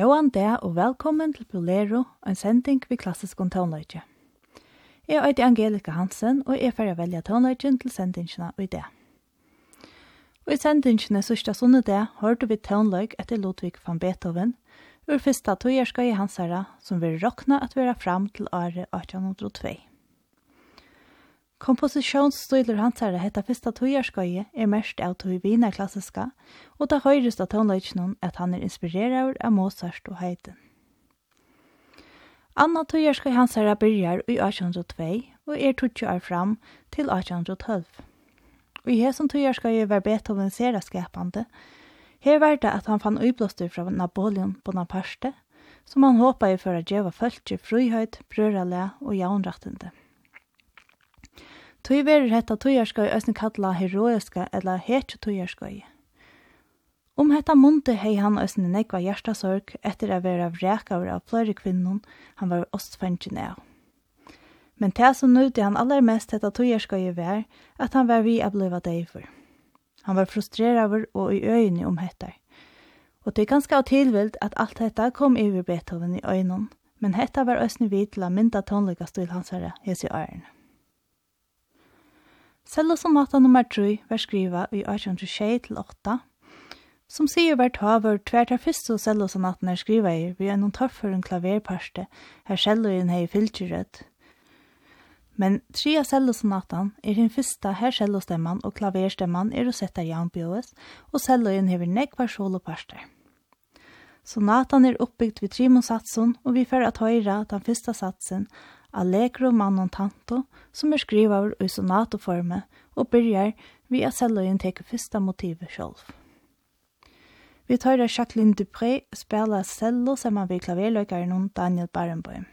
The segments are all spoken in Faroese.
Gåan det og velkommen til Bolero, en sending ved klassisk om tonløyke. Jeg heter Angelika Hansen, og jeg får velge tonløyken til sendingene i det. Og i sendingene sørste sånne det, hørte vi tonløyk etter Ludvig van Beethoven, ur første togjerska i hans herre, som vil råkne at vera fram til året 1802. Kompositionsstiler hansara hetta fyrsta tøyarskøye er mest av tøy vina klassiska, og ta høyrist av tonleiknum at han er inspireraur av Mozart og Haydn. Anna tøyarskøy hansara byrjar i 1802 og er 20 år fram til 1812. Og i hesson tøyarskøy var Beethoven sera skapande. Her var det at han fann uiblåster fra Napoleon Bonaparte, som han håpa i for å djeva følge frihøyt, brøralea og jaunrattende. Tøy verður hetta tøyarskøy øsn kalla heroiska ella hetju tøyarskøy. Om hetta munte hei han øsn nekva hjartasorg etter að vera vrekaver av flere kvinnun han var ostfengjen av. Men det som nøyde han aller mest hetta tøyarskøy var at han var vi a bliva deifor. Han var frustreraver og i øyne om hettar. Og det er ganske av tilvild at alt hetta kom over Beethoven i øynene, men hetta var øsne vid til å mynda tonlika stil hans herre, hese i ørene. Selv som natta nummer 3 var skriva i 1826-8, som sier hvert haver tvert av fyrst og selv som natten er skriva i, vi er noen tørfer en klaverparste, her selv og en hei fylkjørød. Men tre av selv som natten er den første her selv og stemman og klaverstemman er å sette jernbjøes, og selv og en hever nekvar soloparster. Så er oppbygd vid trimonsatsen, og vi får at høyra den første satsen, Allegro manon tanto, som er skrivaver i sonatoforme, og byrjar vi at Selloyen teker fyrsta motivet sjolv. Vi tar Jacqueline Dupré spela cello saman vi klaverløkaren Daniel Barenboim.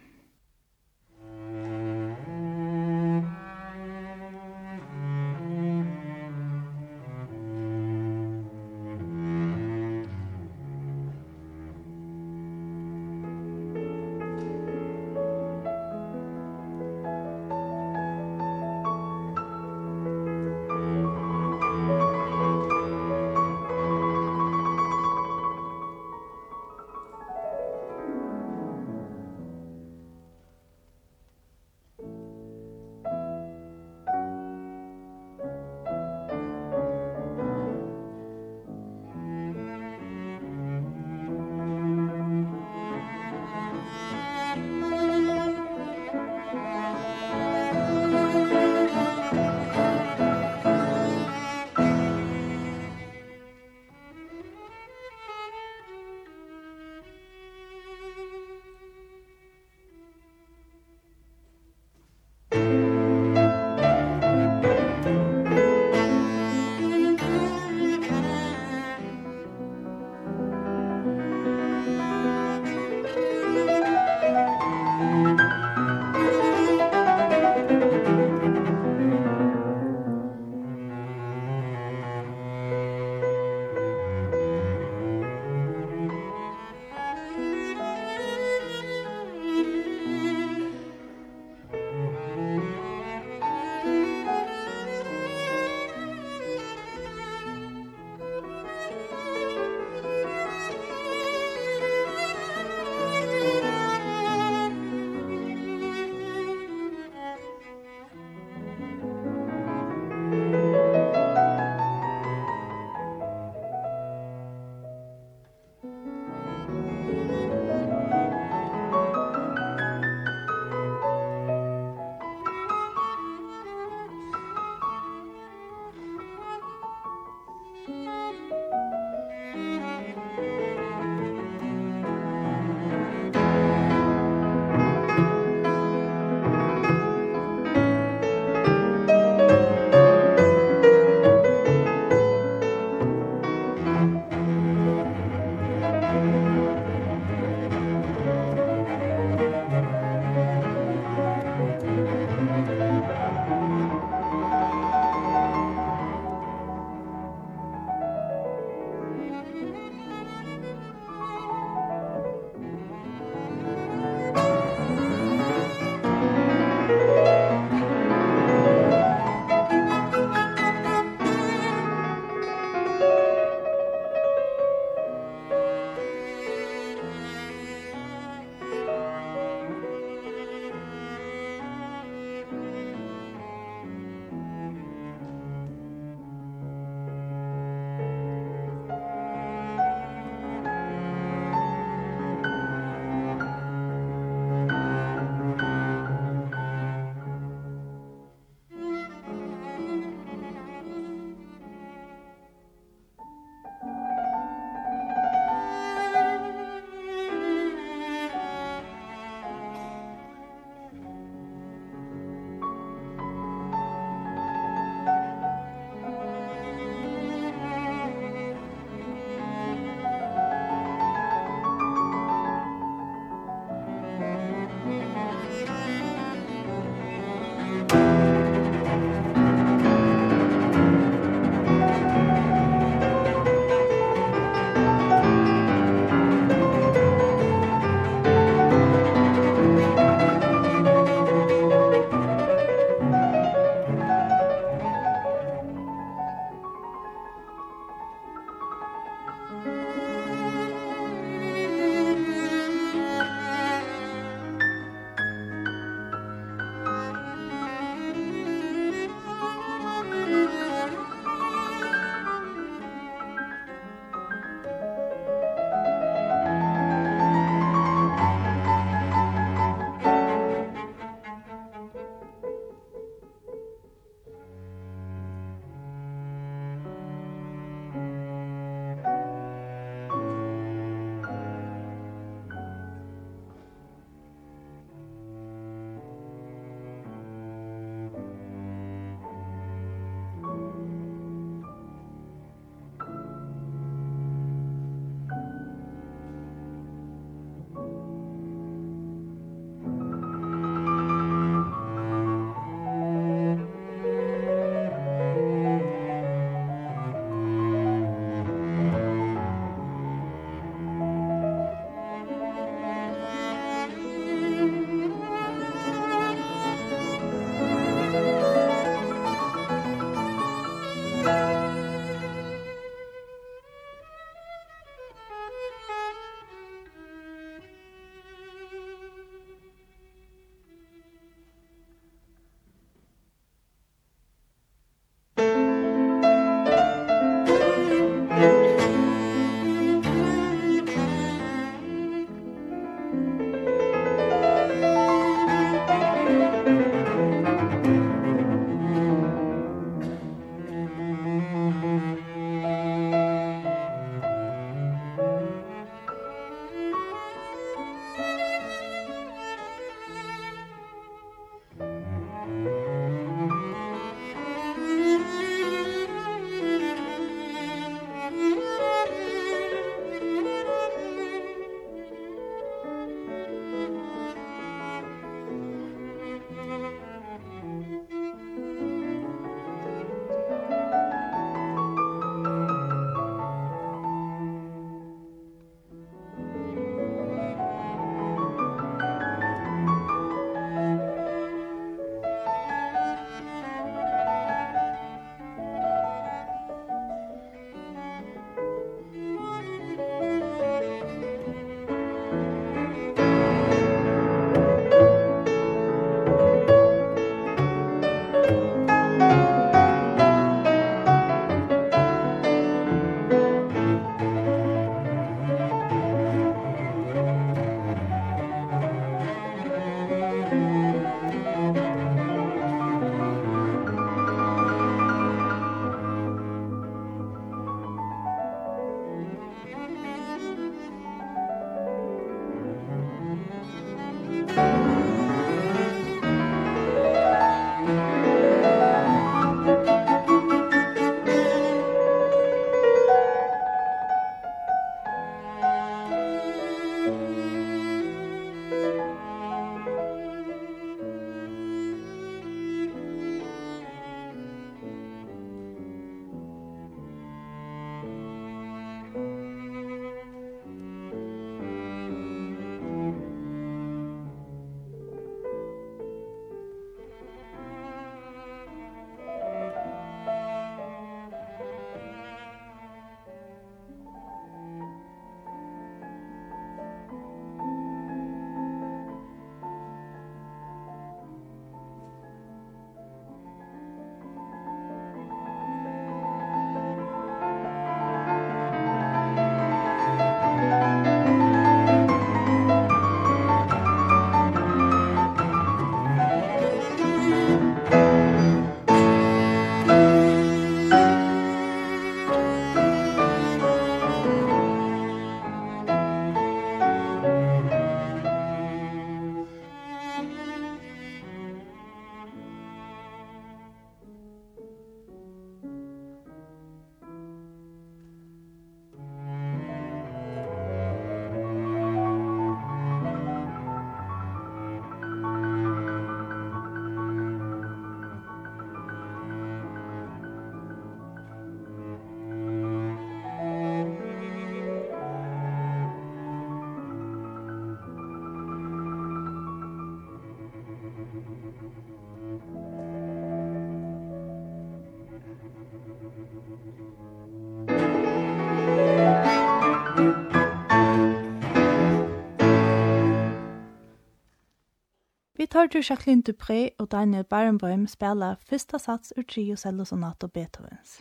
Vi tar til Jacqueline Dupré og Daniel Barenboim spela fyrsta sats ur trio cellosonato Beethovens.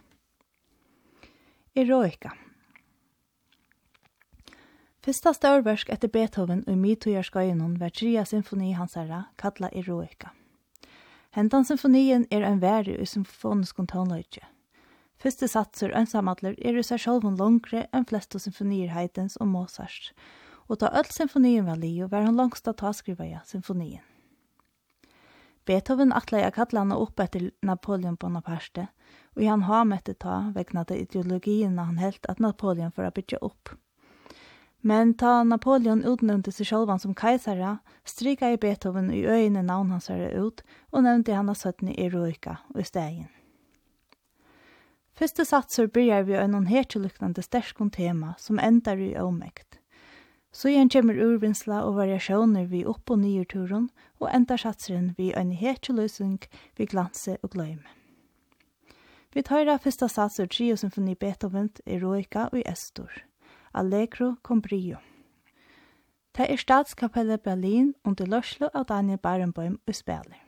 Eroica. Fyrsta størversk etter Beethoven og mitøyerskøyenon var tria symfoni hans herra, kalla Eroica. Hentan symfonien er en verre i symfonisk tonløyke. Fyrste satser ønsamadler er i seg sjolvun longre enn flest av symfonier heitens og Mozart, og ta öll symfonien var lio var han langsta ta skriva ja symfonien. Beethoven atlei a kalla hana upp etter Napoleon Bonaparte, og han har mette ta vegna til ideologien han helt at Napoleon for a bytja upp. Men ta Napoleon utnevnte seg sjálvan som kejsara, strika i Beethoven i øyne navn hans herre ut, og nevnte han av søttene i Roika og i stegin. Fyrste satser byrjar vi av en hertiluknande sterskon tema som endar i omekt. Så igjen kommer urvinsla og variasjoner vi opp- og nyerturen, og enda satseren vi en hetjeløsung vi glanse og gløyme. Vi tar av fyrsta satser trio symfoni Beethoven, Eroica og Estor. Allegro con brio. Det er statskapellet Berlin under løslo av Daniel Barenboim og spiller.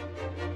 Musik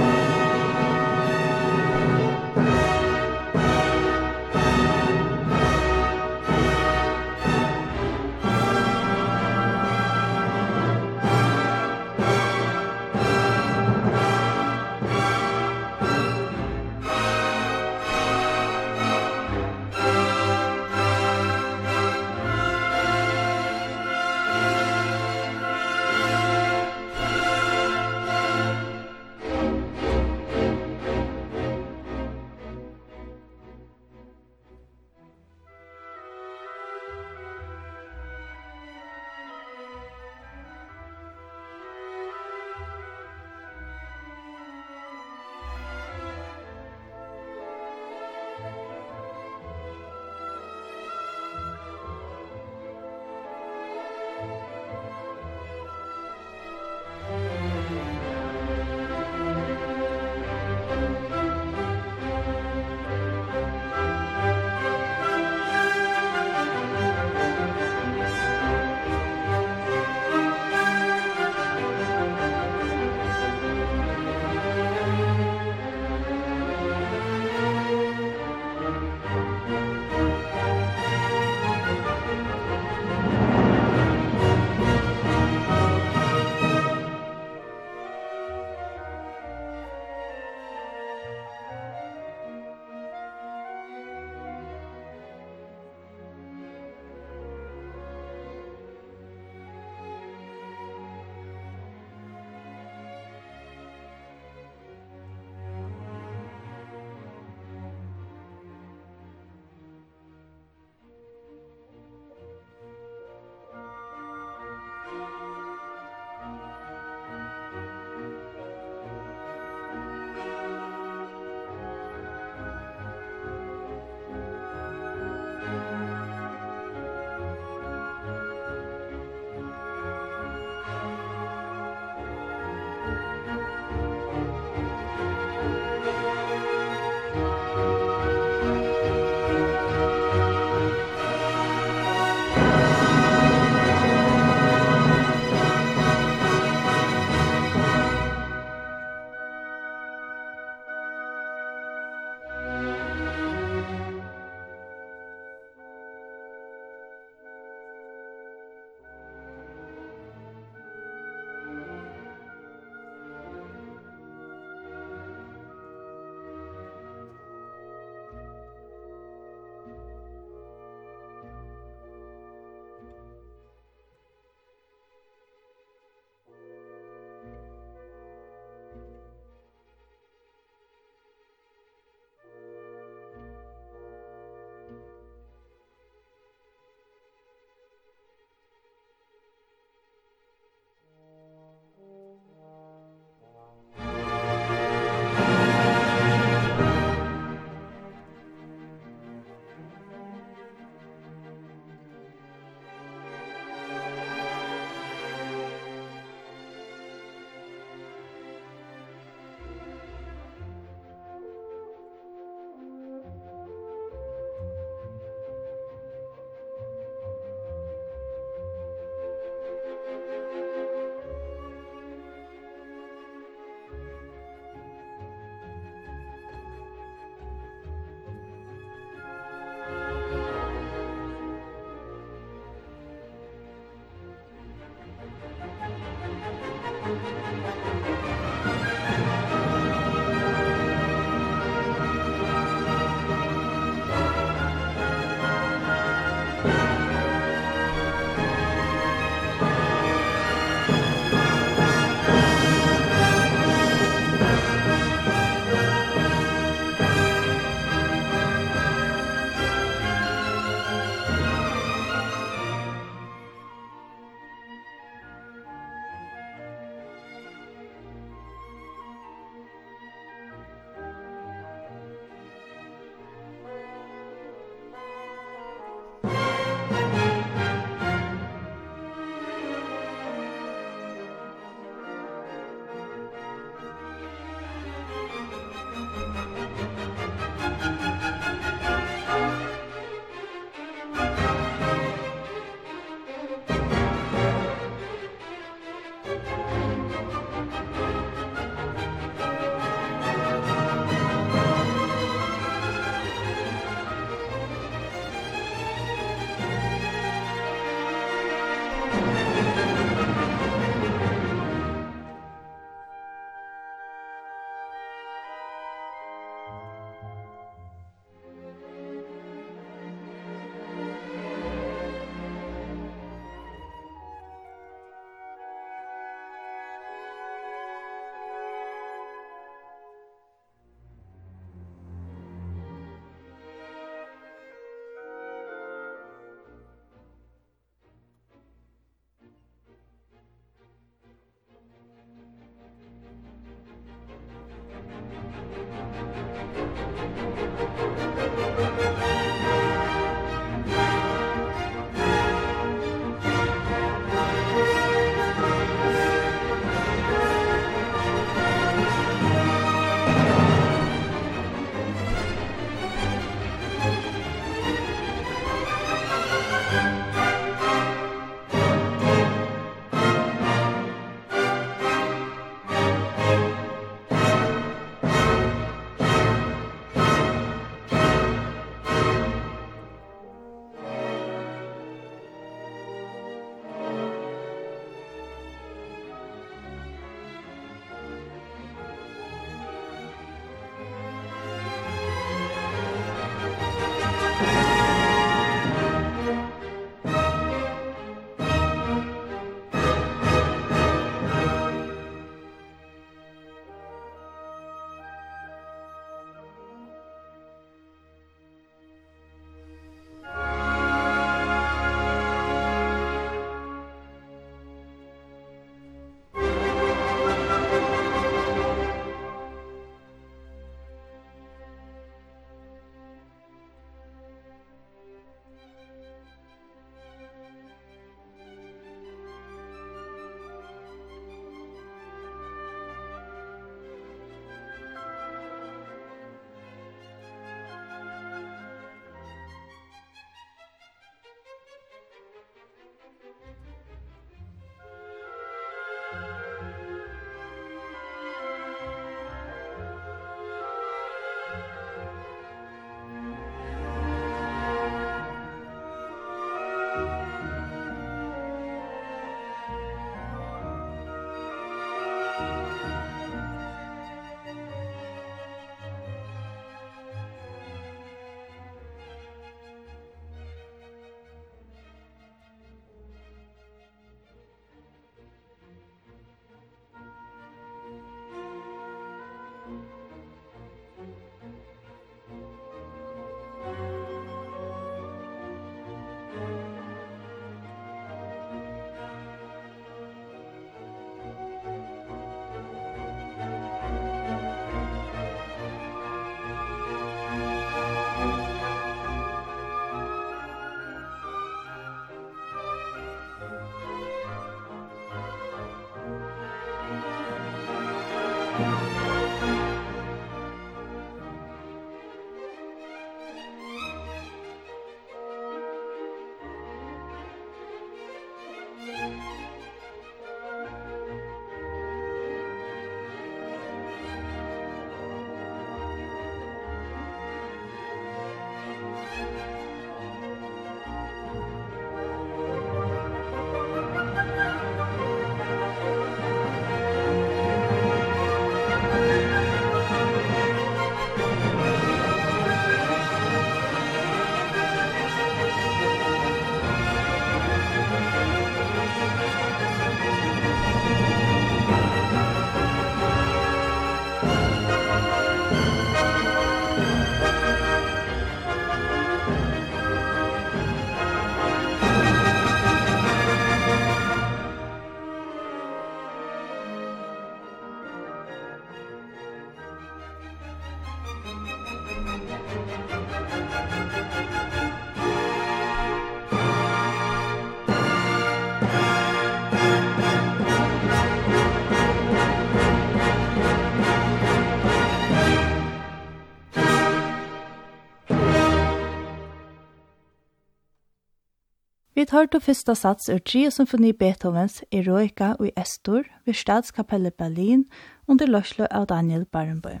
hørte første sats ur tre symfoni Beethovens Eroica i Estor ved Stadskapelle Berlin under løslo av Daniel Barenbøy.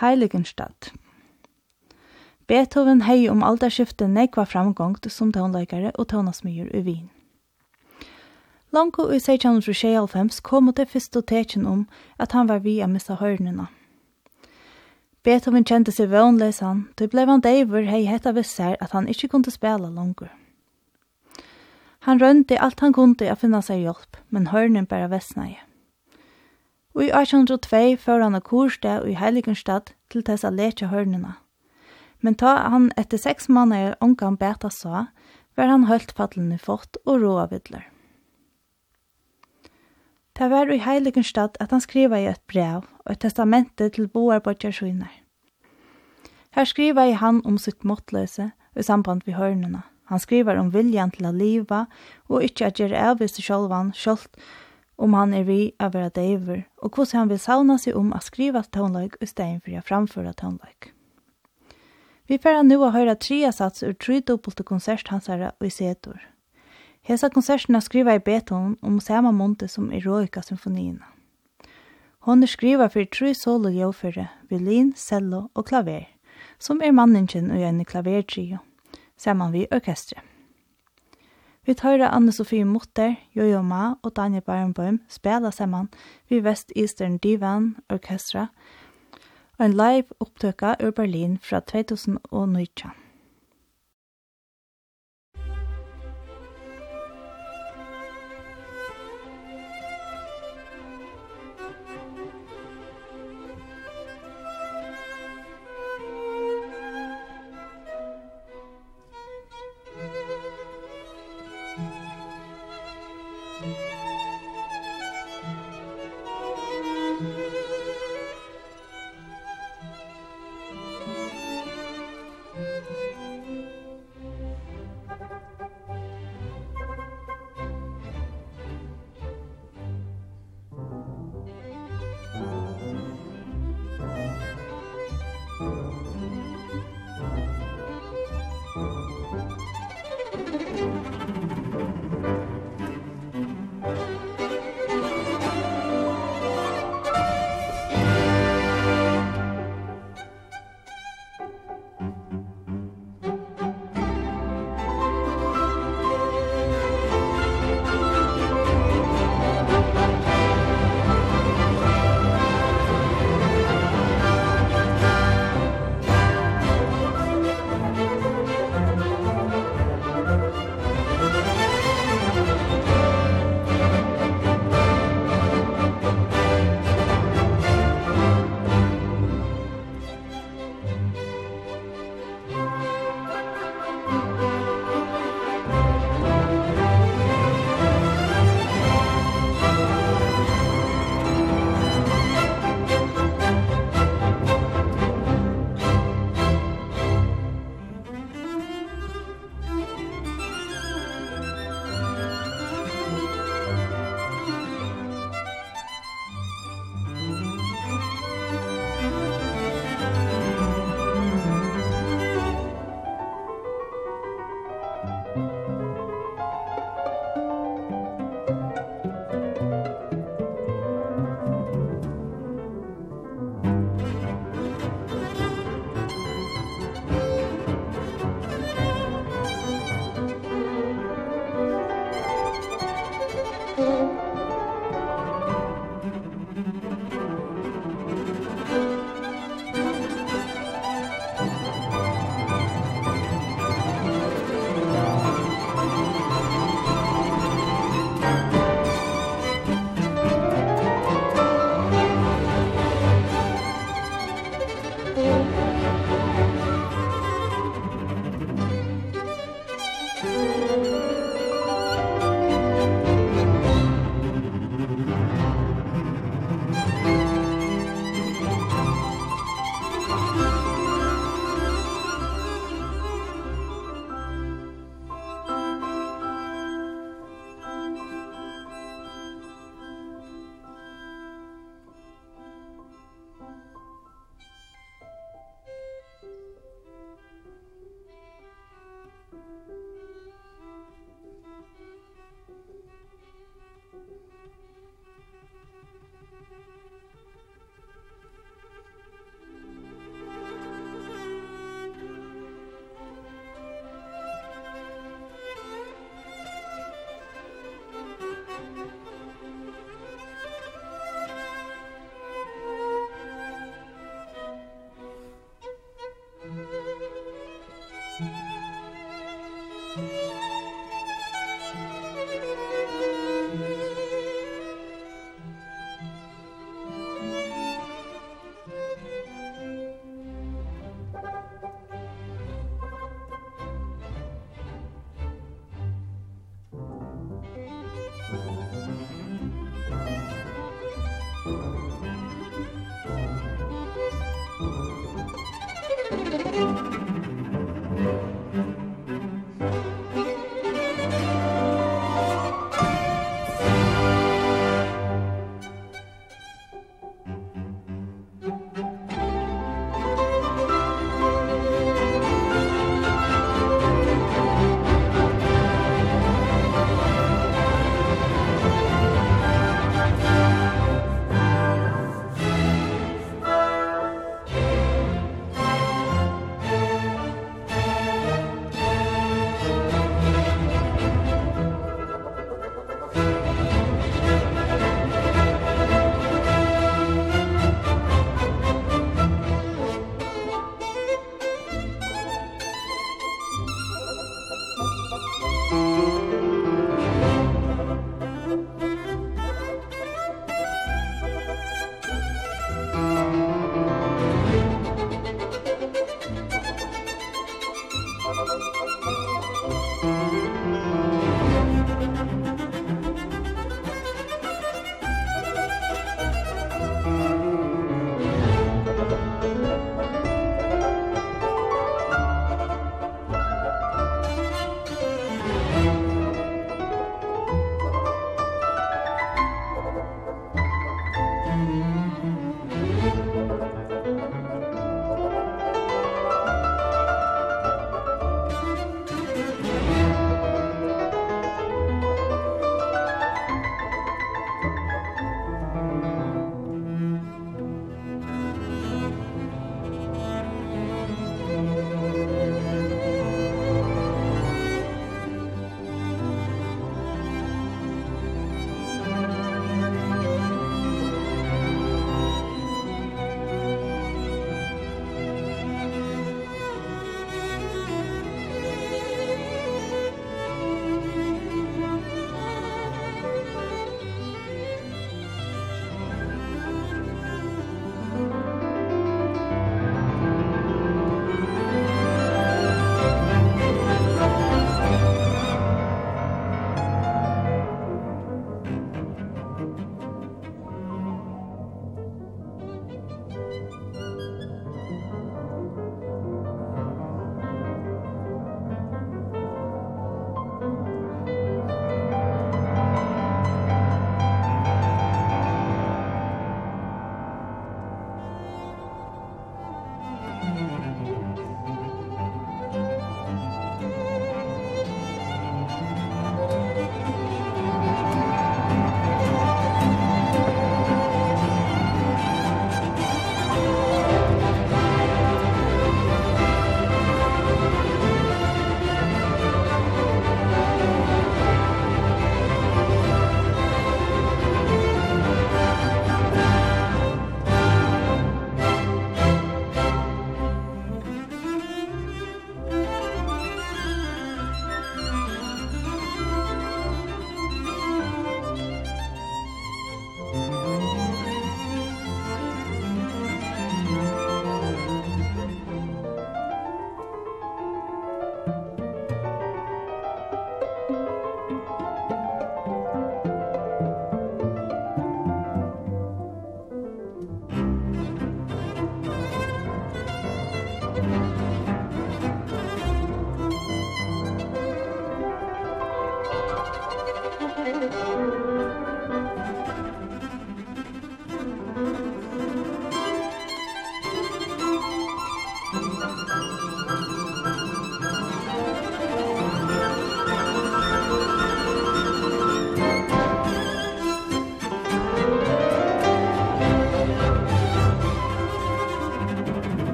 Heiligenstadt Beethoven hei om alderskiftet nekva framgångt som tonleikare og tonasmyr i Wien. Lanko i 1695 kom det første tekjen om at han var vi av missa hørnene. Beethoven kjente seg vønleis han, då blev han deiver hei hetta vissar at han ikkje kunde spela langer. Han rønte alt han kunde att finna seg hjelp, men hørnen bare vestnei. Og i 1802 før han av kursdag i Heiligenstad til tess å leke. Men ta han etter seks måneder omgang beta sa, var han holdt paddelen i fort og roa vidler. Det var i Heiligenstad at han skriva i et brev og et testamente til Boar Bodjarsjoner. Her skriva i han om sitt måttløse i samband med hørnene Han skriver om viljan til å liva og ikkje at gjere avvis til sjolvan sjolt om han er vi av være deiver, og hvordan han vil sauna seg om å skriva tonleik i stein for å framføre tonleik. Vi får nu å høre tre sats ur tre dobbelte konsert hansara og i setor. Hesa konserterna skriva i beton om samme monte som eroika symfoniene. Hon er skriva for tre solo jøfere, violin, cello og klaver, som er manningen og en klavertrio saman við orkestri. Vi tøyra Anne-Sofie Mutter, Jojo Ma og Daniel Barenboim spela saman vi West Eastern Divan Orkestra og en live opptøka ur Berlin fra 2019.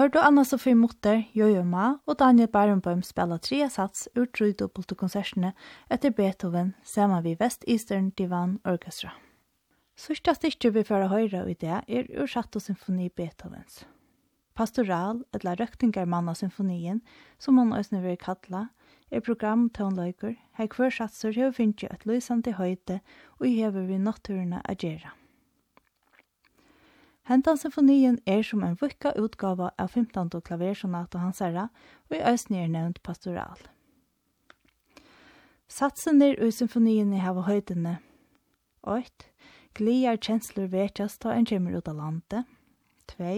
hørte Anna Sofie Mutter, Jojo Ma og Daniel Barenbøm spela tre sats ur trudobbelte konsertene etter Beethoven sammen vi West Eastern Divan Orchestra. Sørsta styrke vi fører høyre i det er ur Chateau Symfoni Beethovens. Pastoral, eller røktingar manna symfonien, som hon òsne vil kalla, er program tånløyker, her hver satser hever finnje et løysande høyde og hever vi natturene agera. Hentan symfonien er som en vukka utgava av 15. klaversonat og hans herra, og i øysen er nevnt pastoral. Satsen er ui symfonien i hava høydene. 8. Gliar kjensler vetjas ta en kjemmer ut av landet. 2.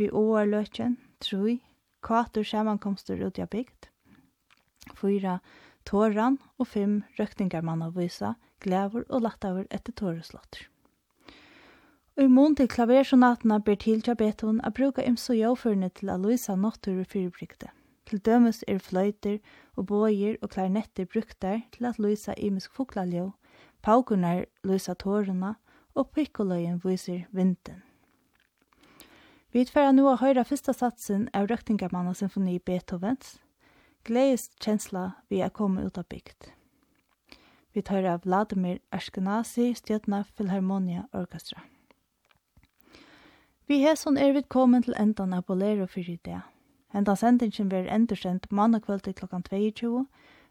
Vi åar løtjen. 3. kvater samankomster ut av bygd. 4. Tåran og 5. Røkningar man av vysa, glæver og lattaver etter tåreslåtter. Og i mån til klaversonatene ber til Jabetun å bruke imso jøvførene til å løse nåttur og. Til dømes er fløyter og bøyer og klarnetter brukt der til at løse imisk fuglaljø, paukunar løse tårene og pikkoløyen viser vinden. Vi tverra nu å høyra fyrsta satsen av Røktingamanna symfoni Beethovens, Gleis kjensla vi er kommet ut av bygd. Vi tar av Vladimir Ashkenazi, stjøtna Philharmonia Orkestra. Vi hesson er vi kommet til endan av Bolero for i dag. Enda sendingen blir endursendt kveld til klokkan 22,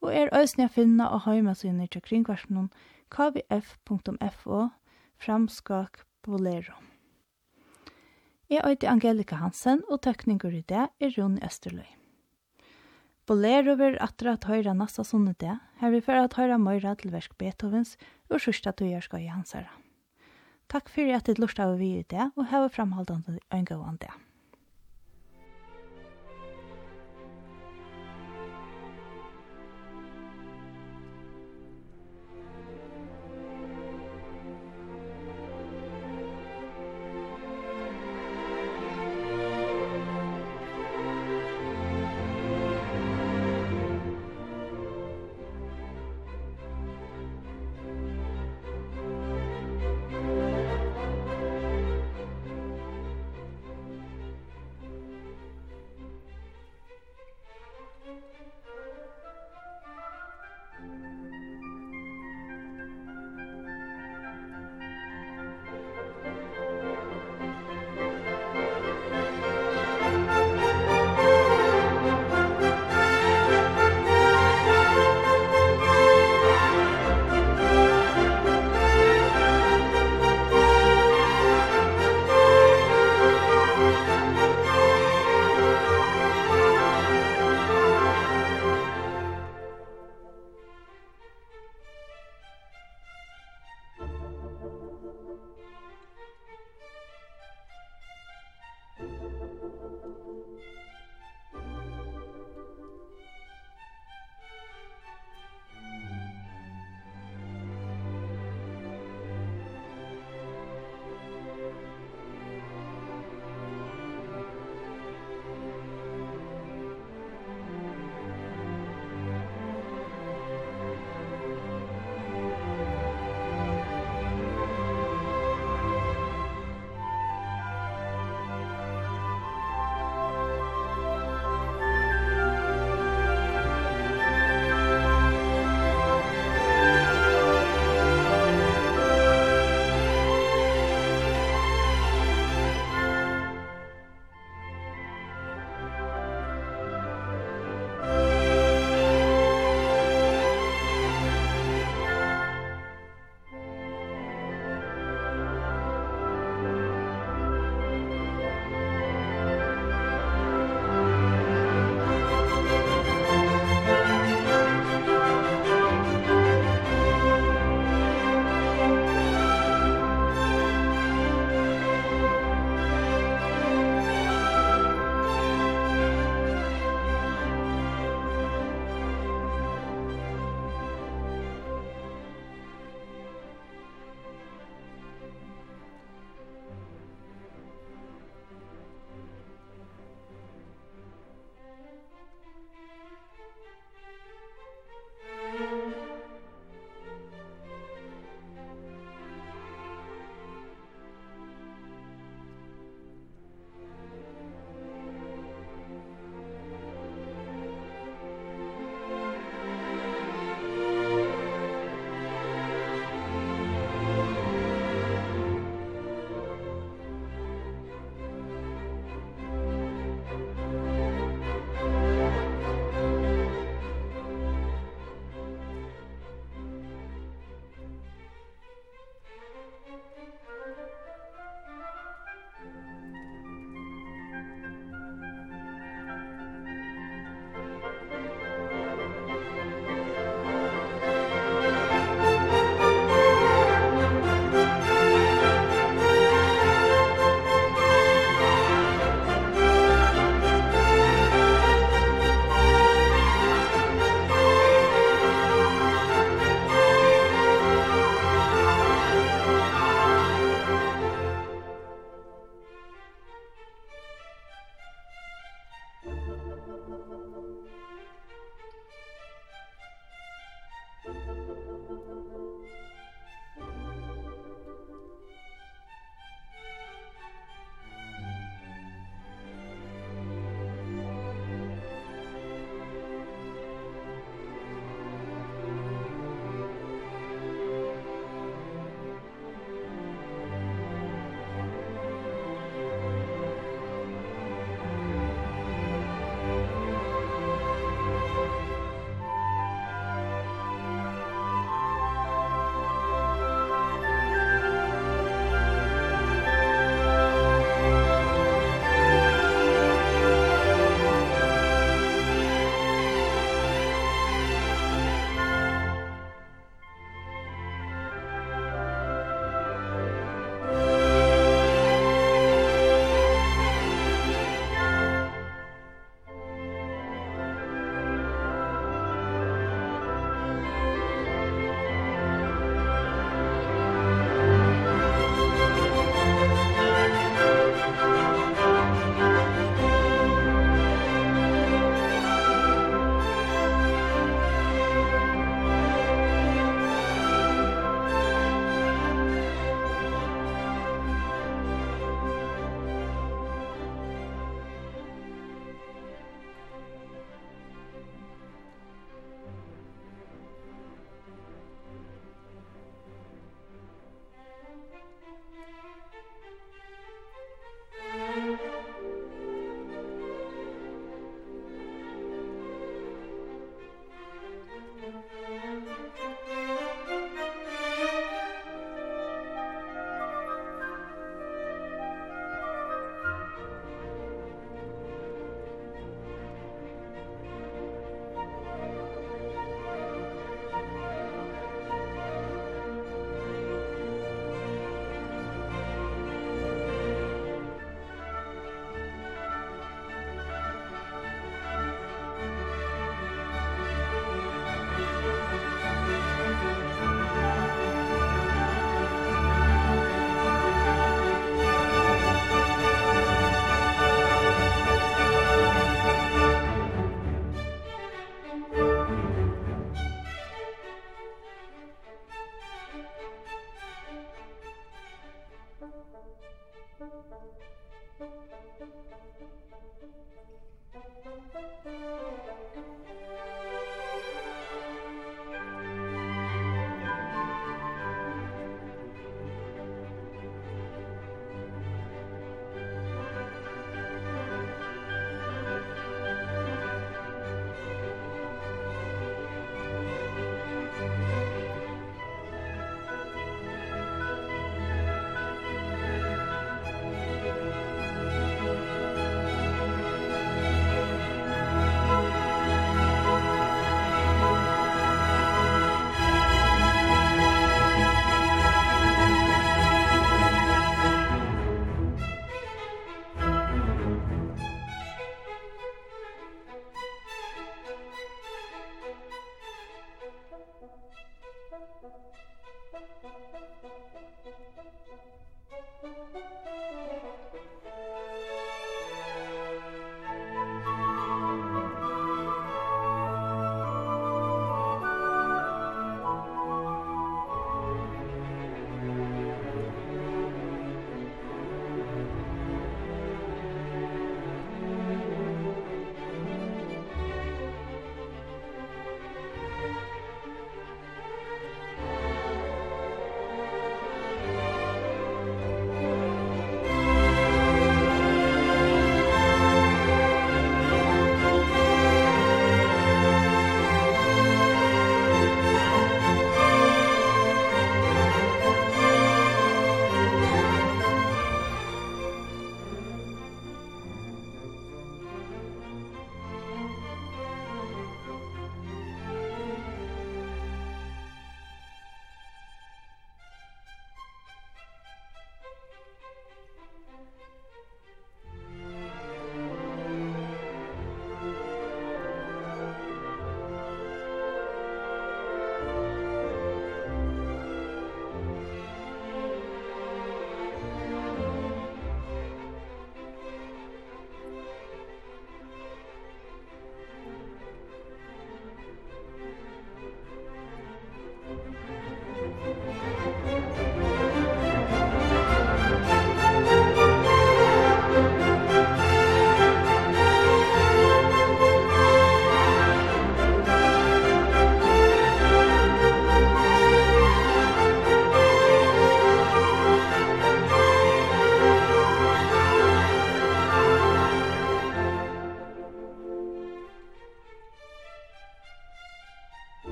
og er øsne å finna og heima sinne til kringvarsjonen kvf.fo framskak Bolero. Jeg er Angelika Hansen, og tøkningur i det er Rune Østerløy. Bolero vil atra at høyre nasta sånne det, her vi fyrir at høyre møyre til versk Beethovens og sørsta tøyerska i hans herre. Takk fyrir at du lurte av vi i det, og hava framhaldande en gåan det. Thank you.